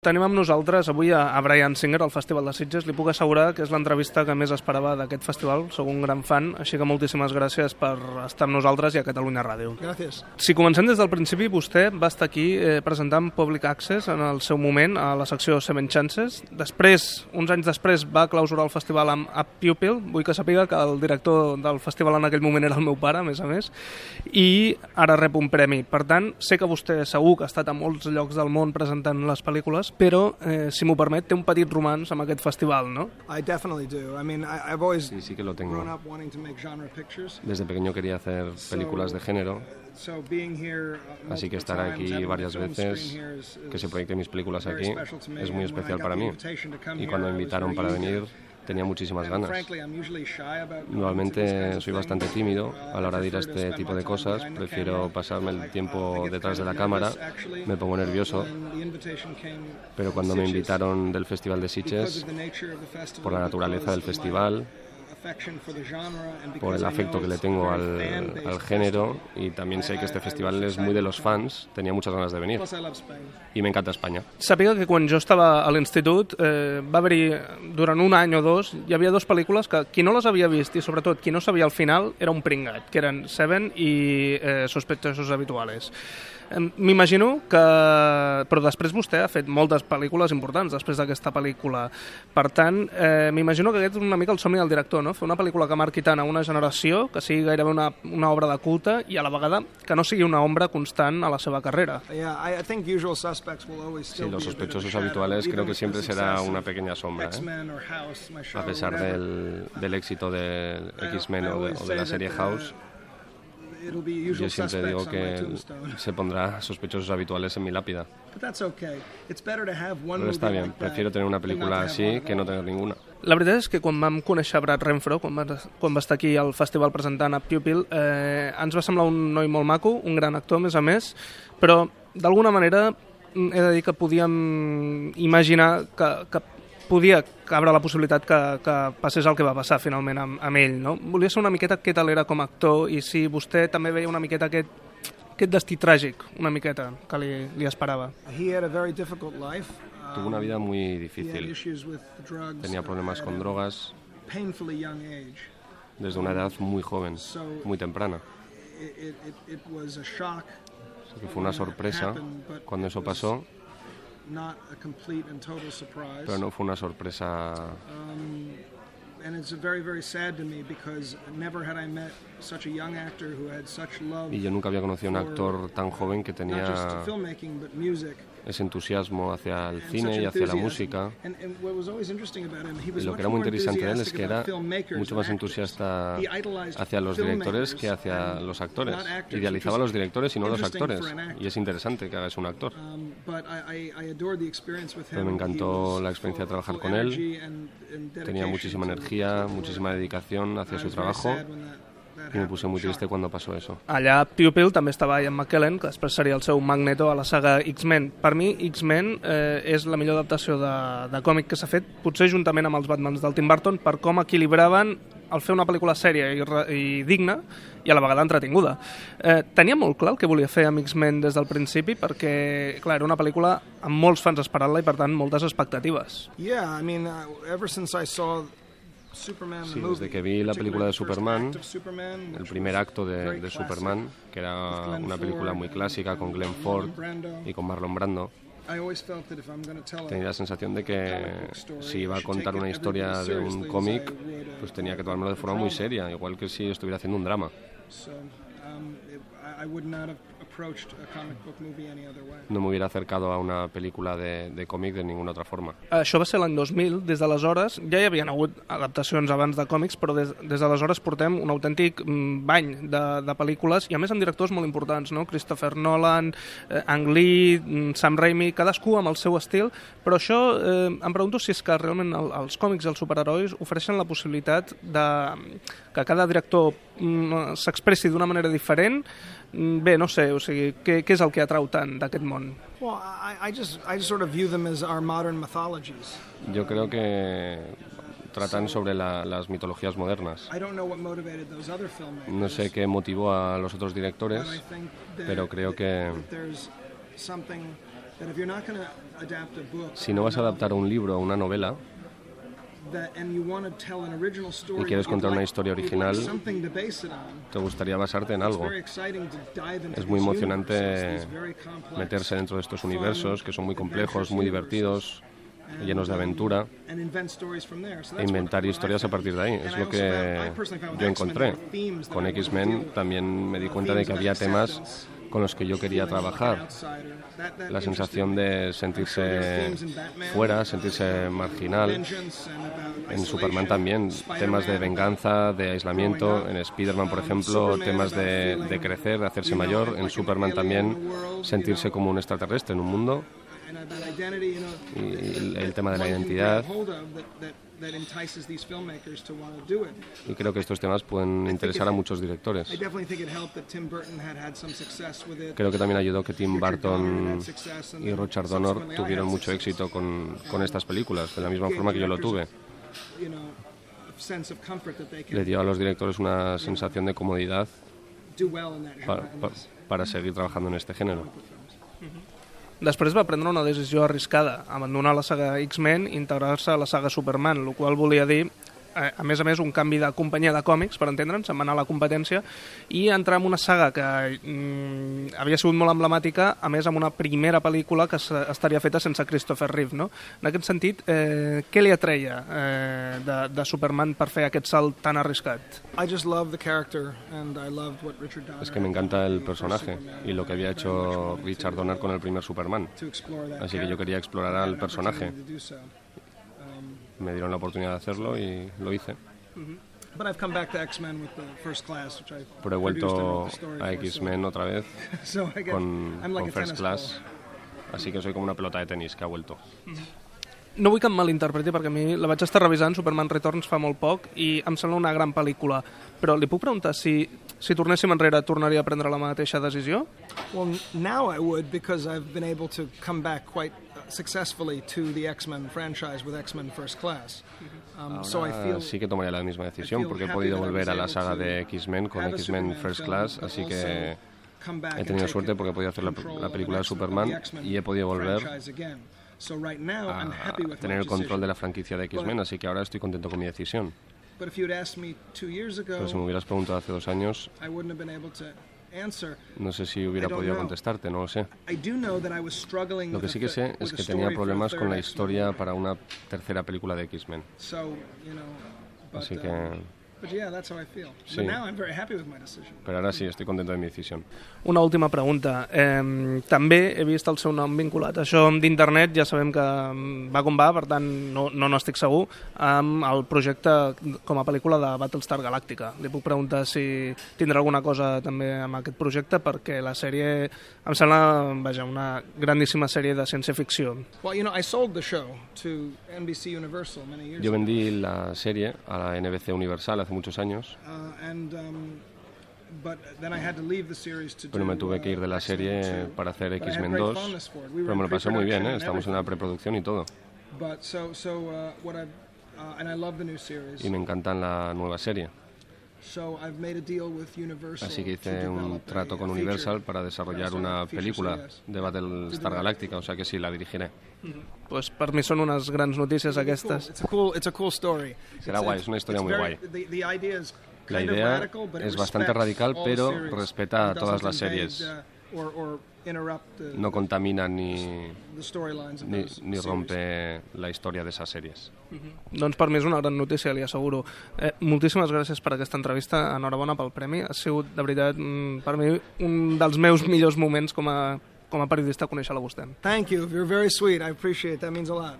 Tenim amb nosaltres avui a, a Brian Singer al Festival de Sitges. Li puc assegurar que és l'entrevista que més esperava d'aquest festival. Soc un gran fan, així que moltíssimes gràcies per estar amb nosaltres i a Catalunya Ràdio. Gràcies. Si comencem des del principi, vostè va estar aquí eh, presentant Public Access en el seu moment a la secció Seven Chances. Després, uns anys després, va clausurar el festival amb Up Pupil. Vull que sàpiga que el director del festival en aquell moment era el meu pare, a més a més, i ara rep un premi. Per tant, sé que vostè segur que ha estat a molts llocs del món presentant les pel·lícules, però, eh, si m'ho permet, té un petit romanç amb aquest festival, no? I definitely do. I mean, I, I've always Sí, sí que lo tengo. grown up wanting to make genre pictures. Desde pequeño quería hacer películas de género, So being here uh, así que estar aquí varias veces, que se proyecten mis películas aquí, es muy especial para mí. Y cuando I me invitaron para venir, tenía muchísimas ganas. Normalmente soy bastante tímido a la hora de ir a este tipo de cosas, prefiero pasarme el tiempo detrás de la cámara, me pongo nervioso, pero cuando me invitaron del Festival de Sitges, por la naturaleza del festival, por el afecto que le a tengo al, al género y también sé que este festival es muy de los fans, tenía muchas ganas de venir I y me encanta España. Sàpiga que quan jo estava a l'institut eh, va haver-hi, durant un any o dos, hi havia dues pel·lícules que qui no les havia vist i sobretot qui no sabia al final era un pringat, que eren Seven i eh, Sospechosos Habituales. Em, M'imagino que... Però després vostè ha fet moltes pel·lícules importants després d'aquesta pel·lícula. Per tant, eh, m'imagino que aquest és una mica el somni del director, no? Fer una pel·lícula que marqui tant a una generació, que sigui gairebé una, una obra de culte i a la vegada que no sigui una ombra constant a la seva carrera. Yeah, I, I think Usual Suspects will always Sí, still los sospechosos habituales creo que siempre será una pequeña sombra, ¿eh? A pesar del, del éxito del I- X-Men o de, o de la serie House, yo siempre digo que se pondrá sospechosos habituales en mi lápida. But that's okay. It's better to have one Pero está bien, prefiero tener una película así que no tener ninguna. La veritat és que quan vam conèixer Brad Renfro, quan va, quan va estar aquí al festival presentant a Pupil, eh, ens va semblar un noi molt maco, un gran actor, a més a més, però d'alguna manera mm, he de dir que podíem imaginar que, que podia cabre la possibilitat que, que passés el que va passar finalment amb, amb ell. No? Volia ser una miqueta què tal era com a actor i si vostè també veia una miqueta aquest, aquest destí tràgic, una miqueta, que li, li esperava. He had a very difficult life. Tuvo una vida muy had difícil. Tenía problemas con drogas desde una edad muy joven, muy temprana. Así que fue una sorpresa cuando eso pasó, pero no fue una sorpresa Um, and it's very, very sad to me because never had I met such a young actor who had such love, y yo nunca había conocido a un actor tan joven que tenía just filmmaking but music. Ese entusiasmo hacia el and cine such y hacia la enthusiasm. música. And, and what was always interesting about him, he Y was lo much que era muy more interesante de él es enthusiastic que about era filmmakers mucho than más actors. entusiasta He idolized hacia los directores que filmmakers hacia and los actores. not actors, Idealizaba a which los is directores y no a los interesting actores. for an actor. Y es interesante que hagas un actor. Um, but I, I, I adored the experience with Pero him. me He encantó was la experiencia de full- trabajar full con él. energy and- and Tenía dedication muchísima to- energía, to the work. muchísima dedicación hacia I su was very trabajo y me puse muy triste cuando pasó eso. Allà Pupil també estava Ian McKellen, que després seria el seu Magneto a la saga X-Men. Per mi, X-Men eh, és la millor adaptació de, de còmic que s'ha fet, potser juntament amb els Batmans del Tim Burton, per com equilibraven el fer una pel·lícula sèria i, i digna i a la vegada entretinguda. Eh, tenia molt clar el que volia fer amb X-Men des del principi perquè, clar, era una pel·lícula amb molts fans esperant-la i, per tant, moltes expectatives. Yeah, I mean, uh, ever since I saw Sí, movie, desde que vi la película de particularly the first Superman, act of Superman, El which primer was acto de, very de classic, Superman, que era with Glenn una película Ford muy and- clásica con and Glenn Marlon Ford Brando. y con Marlon Brando, I always felt that if I'm going to tell a tenía la sensación de que comic book story, si iba I a should contar take una it historia every de bit un seriously as cómic, I would, uh, pues tenía que tomármelo de forma muy seria, igual que si estuviera haciendo un drama. So, um, it, I I would not have approached a comic book movie any other way. No me hubiera acercado a una película de, de cómic de ninguna otra forma. Això va ser l'any 2000, des d'aleshores ja hi havien hagut adaptacions abans de còmics, però des, des d'aleshores portem un autèntic mm, bany de, de pel·lícules, i a més amb directors molt importants, no? Christopher Nolan, eh, Ang Lee, mm, Sam Raimi, cadascú amb el seu estil, però això eh, em pregunto si és que realment el, els còmics i els superherois ofereixen la possibilitat de que cada director s'expressi d'una manera diferent, Mm, Bé, no sé, o sigui, què, què és el que atrau tant d'aquest món? Well, I, I just I just sort of view them as our modern mythologies. Yo creo que tratan sobre la- las mitologías modernas. Those other filmmakers. No sé qué motivó a los otros directores, pero creo que Si no vas a adaptar un libro o una novela y quieres contar una historia original, te gustaría basarte en algo. Es muy emocionante meterse dentro de estos universos que son muy complejos, muy divertidos, llenos de and, um, aventura. and invent stories from there. So e that's inventar what- what I historias a found. partir de ahí. And Es I lo also que found- I personally found yo with X-Men encontré. there were themes that Con I wanted to X-Men deal with. también me di Uh, cuenta de que themes había about temas acceptance, con los que yo quería feeling like an trabajar. outsider. That- that La sensación interested me. de I'm sure there's sentirse themes in Batman, fuera, uh, sentirse marginal. vengeance and about En isolation. Superman también, temas de Spider-Man, venganza, de aislamiento. En Spider-Man, por Um, ejemplo, Superman temas de, about de feeling, crecer, de hacerse you know, mayor. like En an Superman alien también, in the world, sentirse you know. como un extraterrestre en un mundo. y el tema de la identidad. Y creo que estos temas pueden interesar a muchos directores. Creo que también ayudó que Tim Burton y Richard Donner tuvieron mucho éxito con, con estas películas, de la misma forma que yo lo tuve. Le dio a los directores una sensación de comodidad para, para, para seguir trabajando en este género. Després va prendre una decisió arriscada, abandonar la saga X-Men i integrar-se a la saga Superman, el qual volia dir a més a més, un canvi de companyia de còmics, per entendre'ns, se'n va anar a la competència, i entrar en una saga que mm, havia sigut molt emblemàtica, a més amb una primera pel·lícula que estaria feta sense Christopher Reeve. No? En aquest sentit, eh, què li atreia eh, de, de Superman per fer aquest salt tan arriscat? I just love the character and I loved what Richard Donner Es que me encanta el personaje y lo que había hecho Richard Donner con el primer Superman. Así que yo quería explorar al personaje. opportunity to do so. Um, Me dieron la oportunidad de hacerlo y lo hice. I Pero he vuelto a X-Men otra vez con, con First Class. Así que soy como una pelota de tenis que ha vuelto. No vull que em malinterpreti perquè a mi la vaig estar revisant, Superman Returns fa molt poc i em sembla una gran pel·lícula, però li puc preguntar si, si tornéssim enrere tornaria a prendre la mateixa decisió? Well, now I would because I've been able to come back quite successfully to the X-Men franchise with X-Men First Class. Um, so I Ahora feel sí que tomaría la misma decisión feel porque he happy podido volver a la saga de X-Men con X-Men First Class, así que he tenido suerte porque he podido hacer la, control la of película de Superman y he podido volver a happy with tener my el control de la decision. franquicia de X-Men, así que ahora estoy contento con mi decisión. But if you'd asked me two years ago, Pero si me hubieras preguntado hace dos años, I wouldn't have been able to answer. no sé si hubiera I don't podido know. contestarte, no lo sé. I do know that I was struggling Lo with que a sí que th- sé with es a que story tenía for a problemas con third la X-Men. historia para una tercera película de X-Men. So, you know, but, Así um, que... but yeah, that's how I feel. Sí. But now I'm very happy with my decision. Pero ahora sí, estoy contento de mi decisión. Una última pregunta. Eh, també he vist el seu nom vinculat a això d'internet, ja sabem que va com va, per tant no no n'estic segur, amb el projecte com a pel·lícula de Battlestar Galàctica. Li puc preguntar si tindrà alguna cosa també amb aquest projecte, perquè la sèrie em sembla, vaja, una grandíssima sèrie de ciència-ficció. Well, you know, I sold the show to NBC Universal many years Yo ago. vendí la serie a la NBC Universal hace muchos años. Pero me tuve que ir de la serie para hacer X-Men 2, pero me lo pasé muy bien, ¿eh? estamos en la preproducción y todo. Y me encantan la nueva serie. Así que to hice un develop a- trato a con feature. Universal para desarrollar Yeah, una feature película series. de Battlestar Galactica, o sea que sí, la dirigiré. Pues per mi són unes grans notícies Cool. aquestes. It's a cool it's a cool story. Será It's- guay, es una historia it's muy very- guay. The, the idea is La kind of idea radical, but it es bastante respects radical, all the pero series respeta and todas doesn't las invade, series. uh, or, or interrupt the, No contamina ni, ni, ni rompe la historia de esas series. Doncs per mi és una gran notícia, li asseguro. Eh, moltíssimes gràcies per aquesta entrevista, enhorabona pel premi. Ha sigut, de veritat, mm, per mi un dels meus millors moments com a, com a periodista conèixer-la a vostè. Thank you. You're very sweet. I appreciate it. That means a lot.